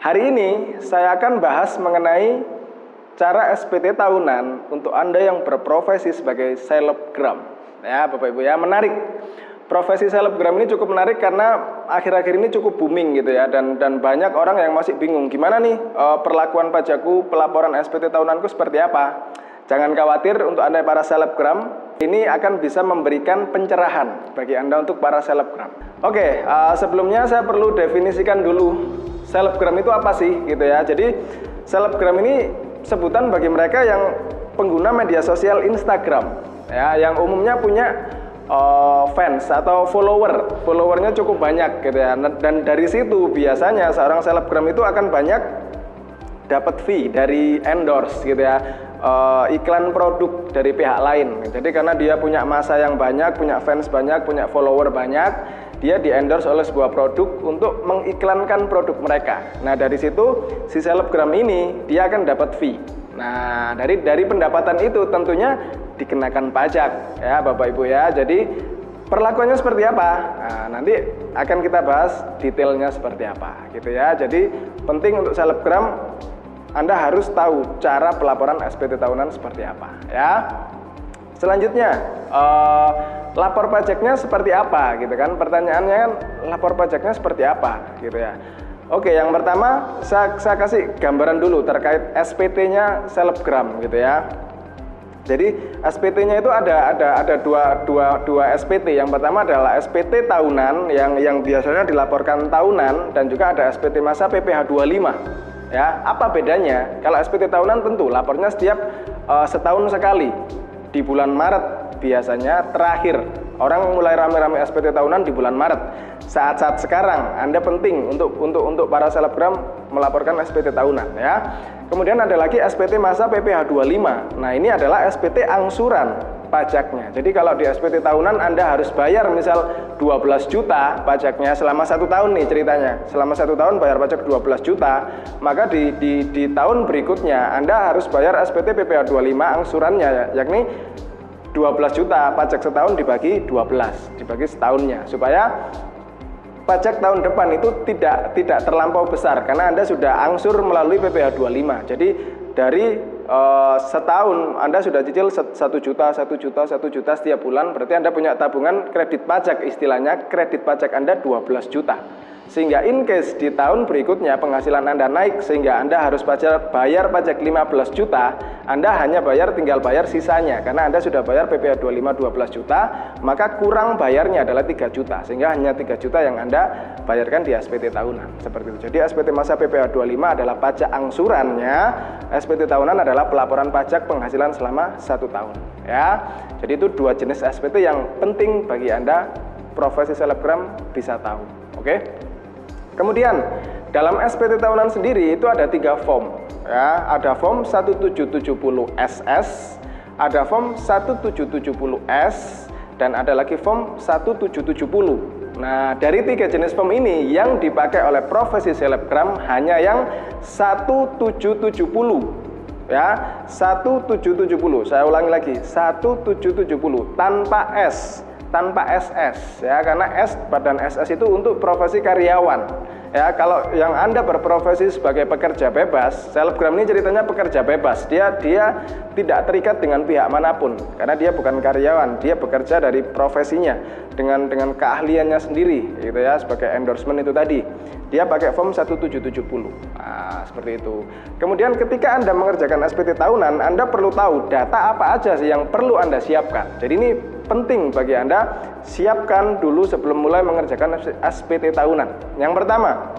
Hari ini saya akan bahas mengenai cara SPT tahunan untuk Anda yang berprofesi sebagai selebgram. Ya, Bapak Ibu ya, menarik. Profesi selebgram ini cukup menarik karena akhir-akhir ini cukup booming gitu ya dan dan banyak orang yang masih bingung gimana nih uh, perlakuan pajakku, pelaporan SPT tahunanku seperti apa. Jangan khawatir untuk Anda para selebgram, ini akan bisa memberikan pencerahan bagi Anda untuk para selebgram. Oke, uh, sebelumnya saya perlu definisikan dulu selebgram itu apa sih gitu ya. Jadi selebgram ini sebutan bagi mereka yang pengguna media sosial Instagram ya yang umumnya punya uh, fans atau follower. Followernya cukup banyak gitu ya. Dan dari situ biasanya seorang selebgram itu akan banyak dapat fee dari endorse gitu ya uh, iklan produk dari pihak lain jadi karena dia punya masa yang banyak punya fans banyak punya follower banyak dia di endorse oleh sebuah produk untuk mengiklankan produk mereka. Nah dari situ si selebgram ini dia akan dapat fee. Nah dari dari pendapatan itu tentunya dikenakan pajak ya Bapak Ibu ya. Jadi perlakuannya seperti apa? Nah, nanti akan kita bahas detailnya seperti apa gitu ya. Jadi penting untuk selebgram Anda harus tahu cara pelaporan SPT tahunan seperti apa ya. Selanjutnya, uh, lapor pajaknya seperti apa gitu kan? Pertanyaannya kan lapor pajaknya seperti apa gitu ya. Oke, yang pertama saya, saya kasih gambaran dulu terkait SPT-nya selebgram gitu ya. Jadi SPT-nya itu ada ada ada dua, dua, dua SPT. Yang pertama adalah SPT tahunan yang yang biasanya dilaporkan tahunan dan juga ada SPT masa PPh 25. Ya, apa bedanya? Kalau SPT tahunan tentu lapornya setiap uh, setahun sekali di bulan Maret. Biasanya terakhir. Orang mulai rame-rame SPT tahunan di bulan Maret. Saat-saat sekarang Anda penting untuk untuk untuk para selebgram melaporkan SPT tahunan ya. Kemudian ada lagi SPT masa PPh 25 nah ini adalah SPT angsuran pajaknya. Jadi kalau di SPT tahunan Anda harus bayar misal 12 juta pajaknya selama satu tahun nih ceritanya. Selama satu tahun bayar pajak 12 juta maka di, di, di tahun berikutnya Anda harus bayar SPT PPh 25 angsurannya yakni 12 juta pajak setahun dibagi 12 dibagi setahunnya. Supaya pajak tahun depan itu tidak tidak terlampau besar karena Anda sudah angsur melalui PPh 25 jadi dari uh, setahun Anda sudah cicil satu juta, satu juta, satu juta setiap bulan, berarti Anda punya tabungan kredit pajak istilahnya kredit pajak Anda 12 juta. Sehingga in case di tahun berikutnya penghasilan Anda naik sehingga Anda harus bayar, bayar pajak 15 juta, Anda hanya bayar tinggal bayar sisanya karena Anda sudah bayar PPh 25 12 juta, maka kurang bayarnya adalah 3 juta sehingga hanya 3 juta yang Anda bayarkan di SPT tahunan. Seperti itu. Jadi SPT masa PPh 25 adalah pajak angsurannya, SPT tahunan adalah pelaporan pajak penghasilan selama satu tahun. Ya, jadi itu dua jenis SPT yang penting bagi Anda profesi selebgram bisa tahu. Oke? Okay? Kemudian dalam SPT tahunan sendiri itu ada tiga form ya, ada form 1770SS, ada form 1770S dan ada lagi form 1770. Nah, dari tiga jenis form ini yang dipakai oleh profesi selebgram hanya yang 1770 ya. 1770 saya ulangi lagi 1770 tanpa S tanpa SS ya. Karena S badan SS itu untuk profesi karyawan ya kalau yang anda berprofesi sebagai pekerja bebas selebgram ini ceritanya pekerja bebas. Dia dia tidak terikat dengan pihak mana pun karena dia bukan karyawan. Dia bekerja dari profesinya dengan dengan keahliannya sendiri gitu ya sebagai endorsement itu tadi. Dia pakai form 1770 nah, seperti itu. Kemudian ketika anda mengerjakan SPT tahunan anda perlu tahu data apa aja sih yang perlu anda siapkan. Jadi ini penting bagi Anda siapkan dulu sebelum mulai mengerjakan SPT tahunan. Yang pertama,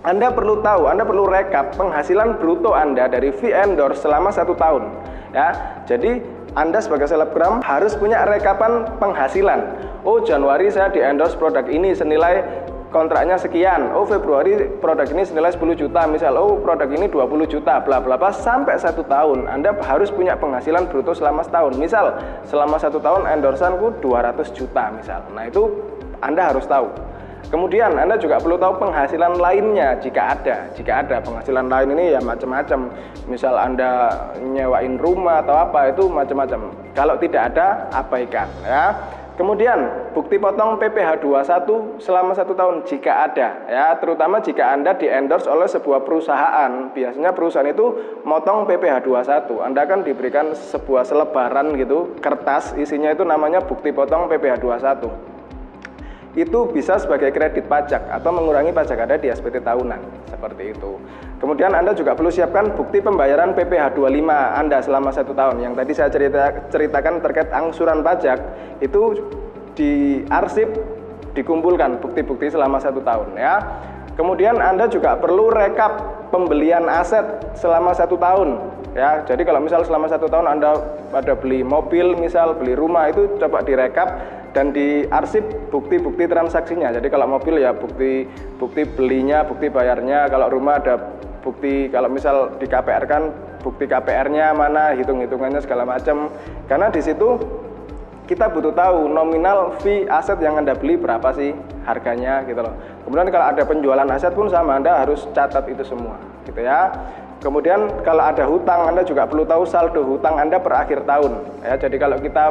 Anda perlu tahu, Anda perlu rekap penghasilan bruto Anda dari fee endorse selama satu tahun. Ya, jadi anda sebagai selebgram harus punya rekapan penghasilan. Oh, Januari saya di endorse produk ini senilai kontraknya sekian. Oh Februari produk ini senilai 10 juta misal. Oh produk ini 20 juta bla bla bla sampai satu tahun. Anda harus punya penghasilan bruto selama setahun. Misal selama satu tahun endorsanku 200 juta misal. Nah itu Anda harus tahu. Kemudian Anda juga perlu tahu penghasilan lainnya jika ada. Jika ada penghasilan lain ini ya macam-macam. Misal Anda nyewain rumah atau apa itu macam-macam. Kalau tidak ada abaikan ya. Kemudian bukti potong PPh 21 selama satu tahun jika ada ya terutama jika Anda di endorse oleh sebuah perusahaan. Biasanya perusahaan itu motong PPh 21 Anda akan diberikan sebuah selebaran gitu kertas isinya itu namanya bukti potong PPh 21 itu bisa sebagai kredit pajak atau mengurangi pajak Anda di SPT tahunan seperti itu. Kemudian Anda juga perlu siapkan bukti pembayaran PPh 25 Anda selama satu tahun. Yang tadi saya cerita, ceritakan terkait angsuran pajak itu di arsip dikumpulkan bukti-bukti selama satu tahun ya. Kemudian Anda juga perlu rekap pembelian aset selama satu tahun ya. Jadi kalau misal selama satu tahun Anda ada beli mobil misal beli rumah itu coba direkap dan diarsip bukti-bukti transaksinya. Jadi kalau mobil ya bukti bukti belinya, bukti bayarnya. Kalau rumah ada bukti kalau misal di KPR kan bukti KPR-nya mana, hitung-hitungannya segala macam. Karena di situ kita butuh tahu nominal fee aset yang Anda beli berapa sih harganya gitu loh. Kemudian kalau ada penjualan aset pun sama Anda harus catat itu semua gitu ya. Kemudian kalau ada hutang Anda juga perlu tahu saldo hutang Anda per akhir tahun ya. Jadi kalau kita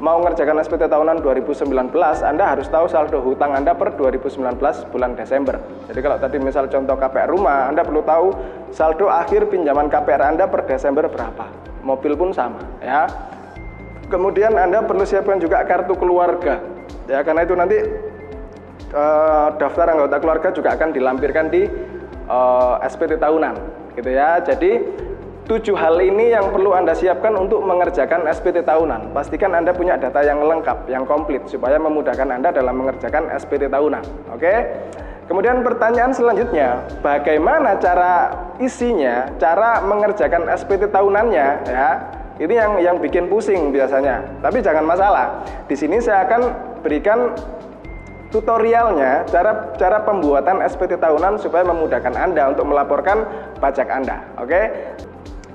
mau ngerjakan SPT tahunan 2019, Anda harus tahu saldo hutang Anda per 2019 bulan Desember. Jadi kalau tadi misal contoh KPR rumah, Anda perlu tahu saldo akhir pinjaman KPR Anda per Desember berapa. Mobil pun sama, ya. Kemudian Anda perlu siapkan juga kartu keluarga. Ya, karena itu nanti uh, daftar anggota keluarga juga akan dilampirkan di eh, SPT tahunan, gitu ya. Jadi Tujuh hal ini yang perlu Anda siapkan untuk mengerjakan SPT tahunan. Pastikan Anda punya data yang lengkap, yang komplit, supaya memudahkan Anda dalam mengerjakan SPT tahunan. Oke? Kemudian pertanyaan selanjutnya, bagaimana cara isinya, cara mengerjakan SPT tahunannya, ya? Ini yang yang bikin pusing biasanya. Tapi jangan masalah. Di sini saya akan berikan tutorialnya cara cara pembuatan SPT tahunan supaya memudahkan Anda untuk melaporkan pajak Anda. Oke?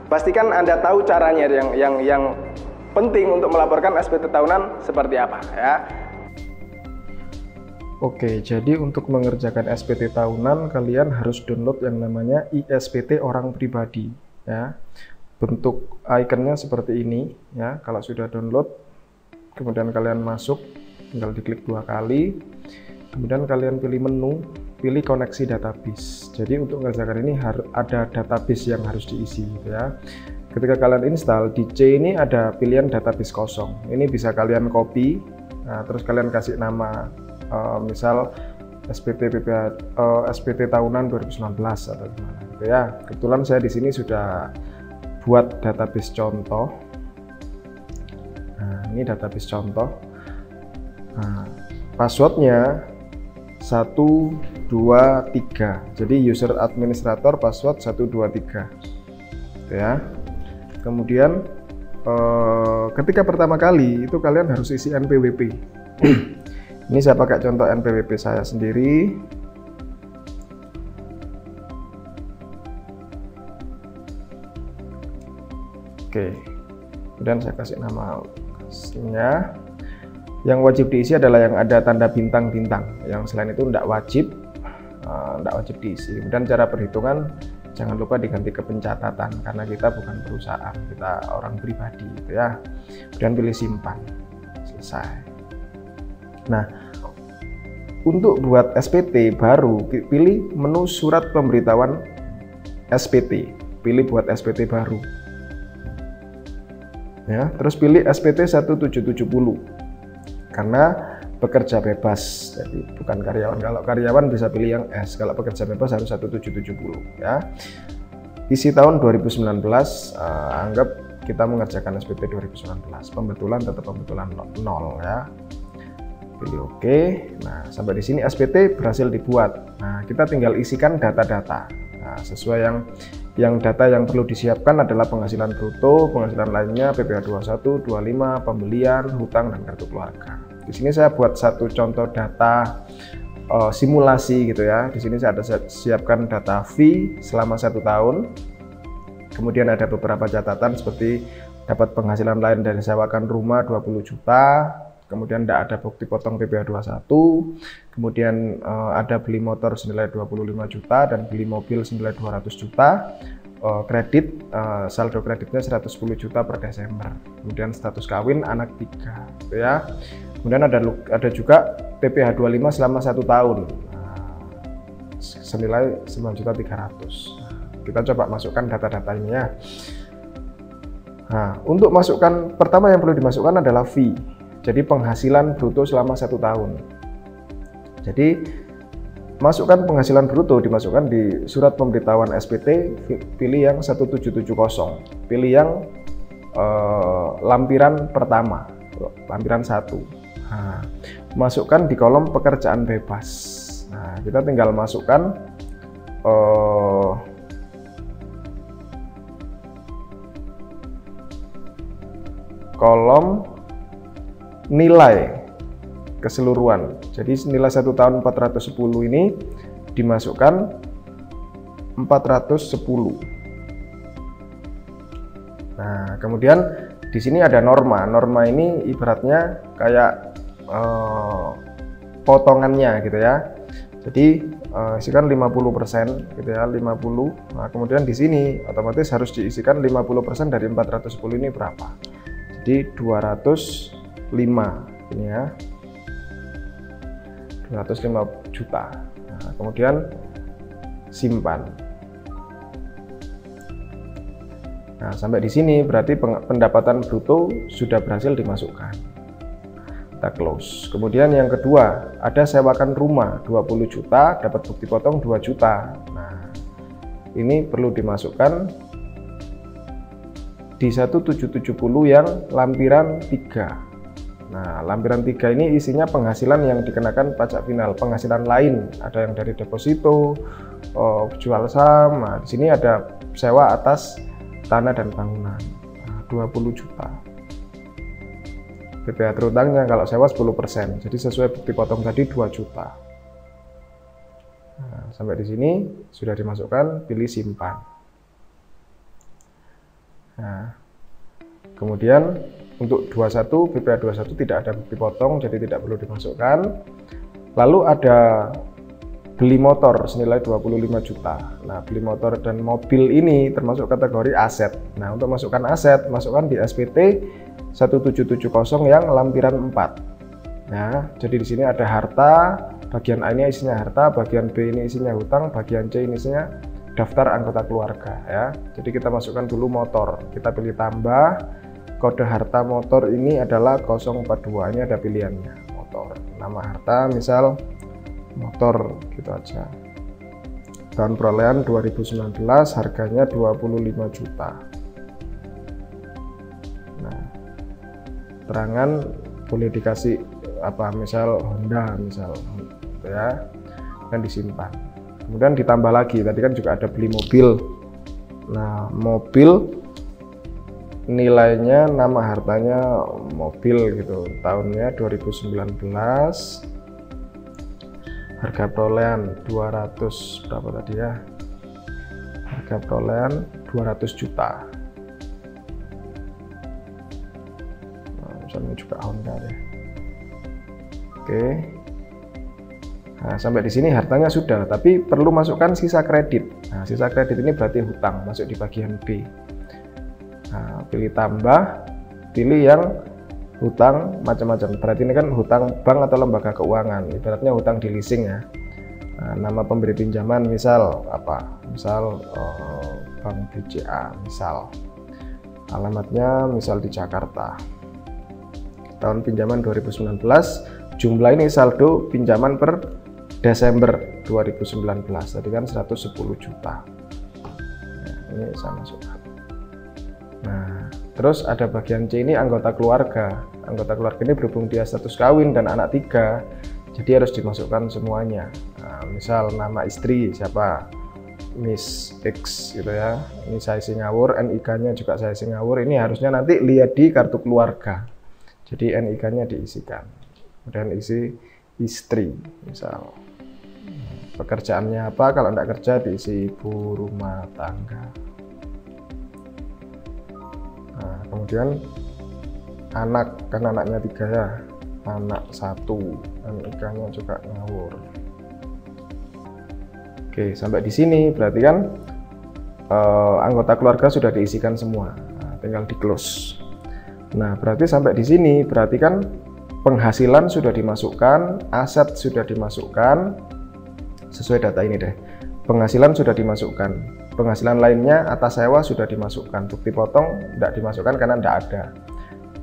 Pastikan Anda tahu caranya yang yang yang penting untuk melaporkan SPT tahunan seperti apa ya. Oke, jadi untuk mengerjakan SPT tahunan kalian harus download yang namanya ISPT orang pribadi ya. Bentuk ikonnya seperti ini ya. Kalau sudah download kemudian kalian masuk tinggal diklik dua kali. Kemudian kalian pilih menu pilih koneksi database. Jadi untuk mengerjakan ini harus ada database yang harus diisi gitu ya. Ketika kalian install di C ini ada pilihan database kosong. Ini bisa kalian copy, nah, terus kalian kasih nama uh, misal SPT PPH, uh, eh, SPT tahunan 2019 atau gimana gitu ya. Kebetulan saya di sini sudah buat database contoh. Nah, ini database contoh. Nah, passwordnya 1 2 3 jadi user administrator password 1 2 3 ya. Kemudian eh, ketika pertama kali itu kalian harus isi NPWP ini saya pakai contoh NPWP saya sendiri. Oke. Kemudian saya kasih nama nya yang wajib diisi adalah yang ada tanda bintang-bintang. Yang selain itu tidak wajib, tidak uh, wajib diisi. Kemudian cara perhitungan jangan lupa diganti ke pencatatan karena kita bukan perusahaan, kita orang pribadi, gitu ya. Kemudian pilih simpan, selesai. Nah, untuk buat SPT baru, pilih menu surat pemberitahuan SPT. Pilih buat SPT baru. Ya, terus pilih SPT 1770 karena bekerja bebas jadi bukan karyawan kalau karyawan bisa pilih yang S kalau pekerja bebas harus 1770 ya isi tahun 2019 uh, eh, anggap kita mengerjakan SPT 2019 pembetulan tetap pembetulan nol ya pilih oke OK. nah sampai di sini SPT berhasil dibuat nah kita tinggal isikan data-data nah, sesuai yang yang data yang perlu disiapkan adalah penghasilan bruto, penghasilan lainnya PPh 21, 25, pembelian, hutang, dan kartu keluarga. Di sini saya buat satu contoh data uh, simulasi gitu ya. Di sini saya ada siapkan data fee selama satu tahun. Kemudian ada beberapa catatan seperti dapat penghasilan lain dari sewakan rumah 20 juta, kemudian tidak ada bukti potong PPh 21, kemudian uh, ada beli motor senilai 25 juta dan beli mobil senilai 200 juta, uh, kredit saldo kreditnya 110 juta per Desember, kemudian status kawin anak tiga, gitu ya. Kemudian ada ada juga PPh 25 selama satu tahun. Nah, senilai 9.300. Kita coba masukkan data-data ini ya. Nah, untuk masukkan pertama yang perlu dimasukkan adalah fee. Jadi penghasilan bruto selama satu tahun. Jadi masukkan penghasilan bruto dimasukkan di surat pemberitahuan SPT pilih yang 1770 pilih yang eh, lampiran pertama lampiran satu nah, masukkan di kolom pekerjaan bebas nah kita tinggal masukkan eh, kolom nilai keseluruhan. Jadi nilai satu tahun 410 ini dimasukkan 410. Nah, kemudian di sini ada norma. Norma ini ibaratnya kayak eh, potongannya gitu ya. Jadi eh, isikan 50% gitu ya, 50. Nah, kemudian di sini otomatis harus diisikan 50% dari 410 ini berapa? Jadi 205 ini ya. 205 juta. Nah, kemudian simpan. Nah, sampai di sini berarti pendapatan bruto sudah berhasil dimasukkan. Kita close. Kemudian yang kedua, ada sewakan rumah 20 juta, dapat bukti potong 2 juta. Nah, ini perlu dimasukkan di 1770 yang lampiran 3 Nah, lampiran 3 ini isinya penghasilan yang dikenakan pajak final, penghasilan lain, ada yang dari deposito, oh, jual saham. Nah, di sini ada sewa atas tanah dan bangunan. Nah, 20 juta. BPH terutangnya kalau sewa 10%. Jadi sesuai bukti potong tadi 2 juta. Nah, sampai di sini sudah dimasukkan, pilih simpan. Nah, kemudian untuk 21 BPA 21 tidak ada bukti potong jadi tidak perlu dimasukkan lalu ada beli motor senilai 25 juta nah beli motor dan mobil ini termasuk kategori aset nah untuk masukkan aset masukkan di SPT 1770 yang lampiran 4 nah jadi di sini ada harta bagian A ini isinya harta bagian B ini isinya hutang bagian C ini isinya daftar anggota keluarga ya. Jadi kita masukkan dulu motor kita pilih tambah. Kode harta motor ini adalah 042 ini ada pilihannya motor. Nama harta misal motor gitu aja. Tahun perolehan 2019 harganya 25 juta terangan boleh dikasih apa misal Honda misal gitu ya dan disimpan. Kemudian ditambah lagi tadi kan juga ada beli mobil. Nah mobil nilainya nama hartanya mobil gitu. Tahunnya 2019 harga perolehan 200 berapa tadi ya? Harga perolehan 200 juta misalnya juga Honda deh oke nah sampai di sini hartanya sudah tapi perlu masukkan sisa kredit nah sisa kredit ini berarti hutang masuk di bagian B Nah, pilih tambah, pilih yang hutang macam-macam. Berarti ini kan hutang bank atau lembaga keuangan. Ibaratnya hutang di leasing ya. Nah, nama pemberi pinjaman misal apa? Misal oh, Bank BCA misal. Alamatnya misal di Jakarta. Tahun pinjaman 2019, jumlah ini saldo pinjaman per Desember 2019. Tadi kan 110 juta. Nah, ini saya masukkan. Nah, terus ada bagian C ini anggota keluarga. Anggota keluarga ini berhubung dia status kawin dan anak tiga, jadi harus dimasukkan semuanya. Nah, misal nama istri siapa? Miss X gitu ya. Ini saya Singawur, NIK-nya juga saya Singawur. Ini harusnya nanti lihat di kartu keluarga. Jadi NIK-nya diisikan. Kemudian isi istri, misal. Pekerjaannya apa? Kalau tidak kerja diisi ibu rumah tangga. Nah, kemudian anak kan anaknya tiga ya, anak satu dan ikannya juga ngawur. Oke, sampai di sini berarti kan eh, anggota keluarga sudah diisikan semua, nah, tinggal di close. Nah, berarti sampai di sini berarti kan penghasilan sudah dimasukkan, aset sudah dimasukkan, sesuai data ini deh. Penghasilan sudah dimasukkan, penghasilan lainnya atas sewa sudah dimasukkan, bukti potong tidak dimasukkan karena tidak ada.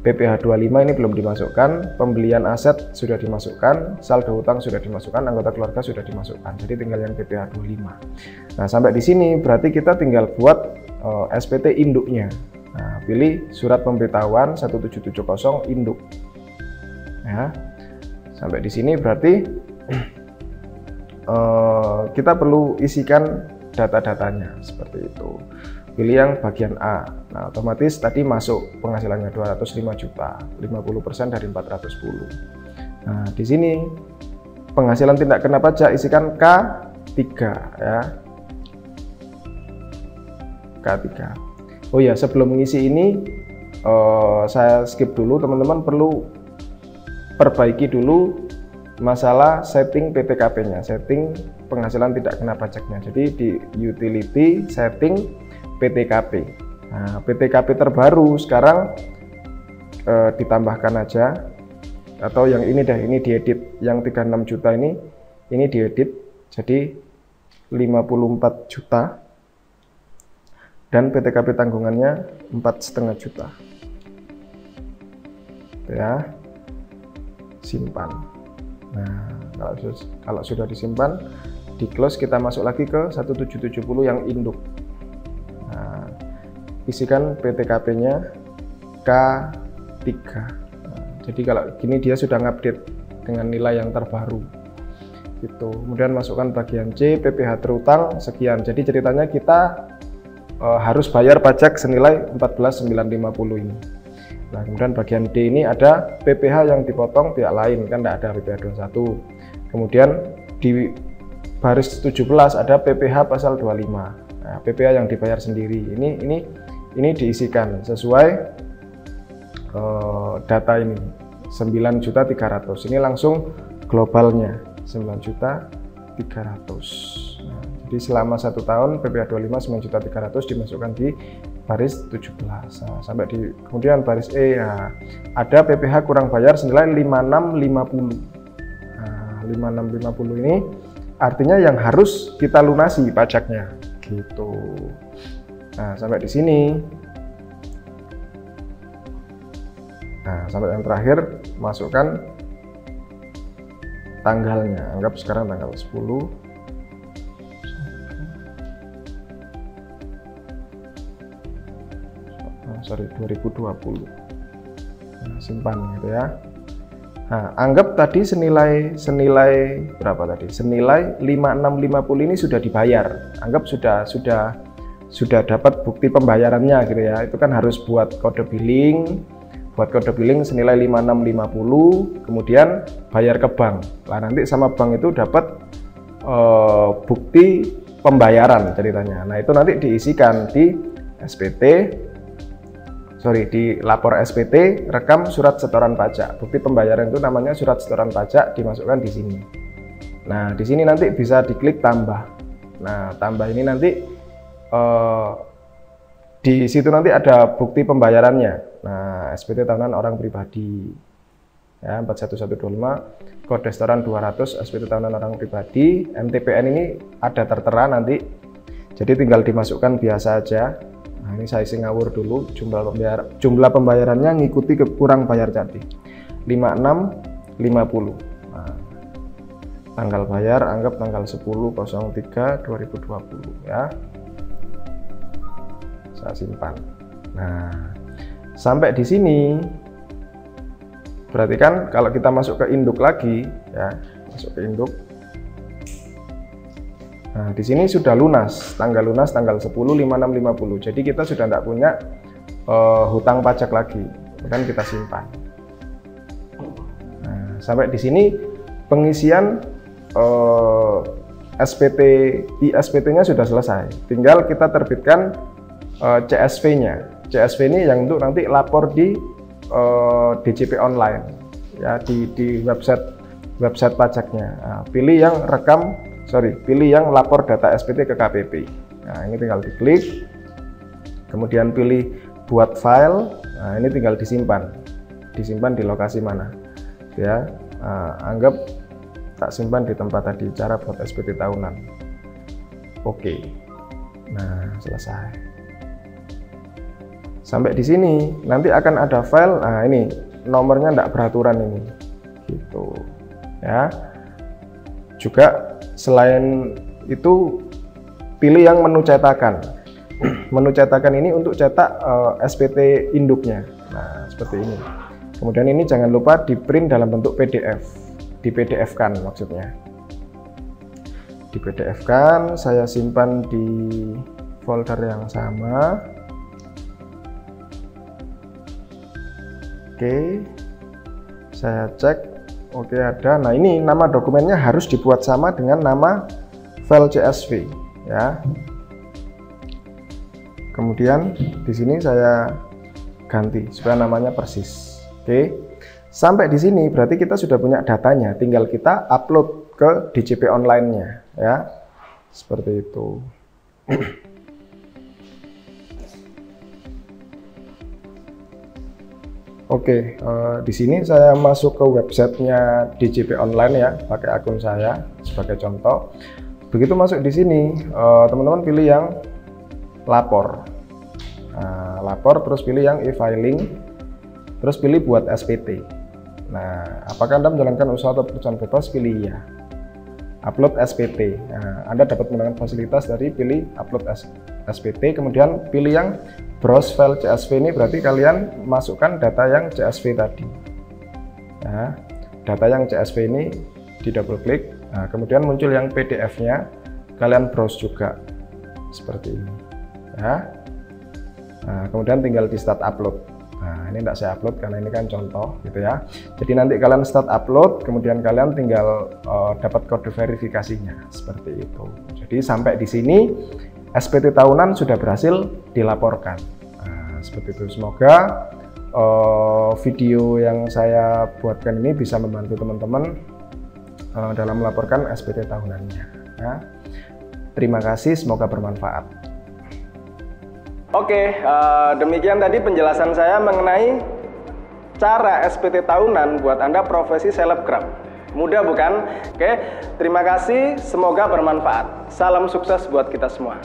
PPh 25 ini belum dimasukkan, pembelian aset sudah dimasukkan, saldo hutang sudah dimasukkan, anggota keluarga sudah dimasukkan. Jadi tinggal yang PPh 25. Nah, sampai di sini berarti kita tinggal buat uh, eh, SPT induknya. Pilih surat pemberitahuan 1770 induk. Ya. Sampai di sini berarti uh, kita perlu isikan data-datanya seperti itu pilih yang bagian A. Nah, otomatis tadi masuk penghasilannya 205 juta, 50% dari 410. Nah, di sini penghasilan tindak kena pajak isikan K3 ya. K3. Oh ya, sebelum mengisi ini uh, saya skip dulu. Teman-teman perlu perbaiki dulu masalah setting PTKP-nya, setting penghasilan tidak kena pajaknya. Jadi di utility setting PTKP. Nah, PTKP terbaru sekarang eh, ditambahkan aja. Atau yang ini deh ini diedit. Yang 36 juta ini ini diedit. Jadi 54 juta dan PTKP tanggungannya empat setengah juta ya simpan nah kalau, kalau sudah disimpan di close kita masuk lagi ke 1770 yang induk isikan PTKP-nya K3. Nah, jadi kalau gini dia sudah ngupdate dengan nilai yang terbaru. Gitu. Kemudian masukkan bagian C, PPh terutang sekian. Jadi ceritanya kita e, harus bayar pajak senilai 14.950 ini. Nah, kemudian bagian D ini ada PPh yang dipotong pihak lain, kan tidak ada PPh 21. Kemudian di baris 17 ada PPh pasal 25. Nah, PPh yang dibayar sendiri. Ini ini ini diisikan sesuai uh, data ini 9.300 ini langsung globalnya 9.300 nah, jadi selama satu tahun PPh 25 9.300 dimasukkan di baris 17 nah, sampai di kemudian baris E ya, ada PPh kurang bayar senilai 5650 nah, 5650 ini artinya yang harus kita lunasi pajaknya. Gitu. Nah, sampai di sini. Nah, sampai yang terakhir masukkan tanggalnya. Anggap sekarang tanggal 10 oh, sorry 2020 nah, simpan gitu ya. Nah anggap tadi senilai senilai berapa tadi? Senilai 5650 ini sudah dibayar. Anggap sudah sudah sudah dapat bukti pembayarannya gitu ya. Itu kan harus buat kode billing buat kode billing senilai 5650 kemudian bayar ke bank. Lah nanti sama bank itu dapat uh, bukti pembayaran ceritanya. Nah itu nanti diisikan di SPT sorry di lapor SPT rekam surat setoran pajak. Bukti pembayaran itu namanya surat setoran pajak dimasukkan di sini. Nah di sini nanti bisa diklik tambah. Nah tambah ini nanti uh, di situ nanti ada bukti pembayarannya. Nah, SPT tahunan orang pribadi. Ya 41125 kode restoran 200 SPT tahunan orang pribadi. MTPN ini ada tertera nanti. Jadi tinggal dimasukkan biasa aja. Nah ini saya isi ngawur dulu jumlah pembayar jumlah pembayarannya ngikuti ke kurang bayar jadi 56 50 nah, tanggal bayar anggap tanggal 10 03 2020 ya. Saya simpan. Nah, sampai di sini berarti kan kalau kita masuk ke induk lagi ya, masuk ke induk. Nah, di sini sudah lunas, tanggal lunas tanggal 10 5650. Jadi kita sudah tidak punya uh, hutang pajak lagi, kan kita simpan. Nah, sampai di sini pengisian uh, SPT ISPT-nya sudah selesai. Tinggal kita terbitkan uh, eh, CSV-nya. CSV ini yang untuk nanti lapor di uh, eh, DJP online ya di di website website pajaknya. Nah, pilih yang rekam, sorry, pilih yang lapor data SPT ke KPP. Nah, ini tinggal diklik, kemudian pilih buat file. Nah, ini tinggal disimpan, disimpan di lokasi mana. ya uh, anggap tak simpan di tempat tadi cara buat SPT tahunan oke nah selesai sampai di sini. Nanti akan ada file. Nah ini nomornya tidak beraturan ini. Gitu. Ya. Juga selain itu pilih yang menu cetakan. Menu cetakan ini untuk cetak uh, eh, SPT induknya. Nah seperti ini. Kemudian ini jangan lupa di print dalam bentuk PDF di PDF kan maksudnya. Di PDF kan saya simpan di folder yang sama oke. Saya cek. Oke ada. Nah ini nama dokumennya harus dibuat sama dengan nama file CSV ya. Kemudian di sini saya ganti supaya namanya persis. Oke. Sampai di sini berarti kita sudah punya datanya. Tinggal kita upload ke DCP online-nya ya. Seperti itu Oke, uh, di sini saya masuk ke websitenya DJP Online ya, pakai akun saya sebagai contoh. Begitu masuk di sini, eh, teman-teman uh, pilih yang lapor, nah, lapor, terus pilih yang e-filing, terus pilih buat SPT. Nah, apakah anda menjalankan usaha atau perusahaan bebas? Pilih ya. Upload SPT. Nah, anda dapat menggunakan fasilitas dari pilih upload SPT, kemudian pilih yang browse file CSV ini berarti kalian masukkan data yang CSV tadi. Nah, data yang CSV ini di double klik, nah, kemudian muncul yang PDF-nya, kalian browse juga seperti ini. Ya. Nah, kemudian tinggal di start upload. Nah, ini tidak saya upload karena ini kan contoh gitu ya. Jadi nanti kalian start upload, kemudian kalian tinggal uh, dapat kode verifikasinya seperti itu. Jadi sampai di sini SPT tahunan sudah berhasil dilaporkan. Nah, seperti itu. Semoga uh, video yang saya buatkan ini bisa membantu teman-teman uh, dalam melaporkan SPT tahunannya. Ya. Terima kasih, semoga bermanfaat. Oke, uh, demikian tadi penjelasan saya mengenai cara SPT tahunan buat Anda profesi selebgram. Mudah bukan? Oke, terima kasih, semoga bermanfaat. Salam sukses buat kita semua.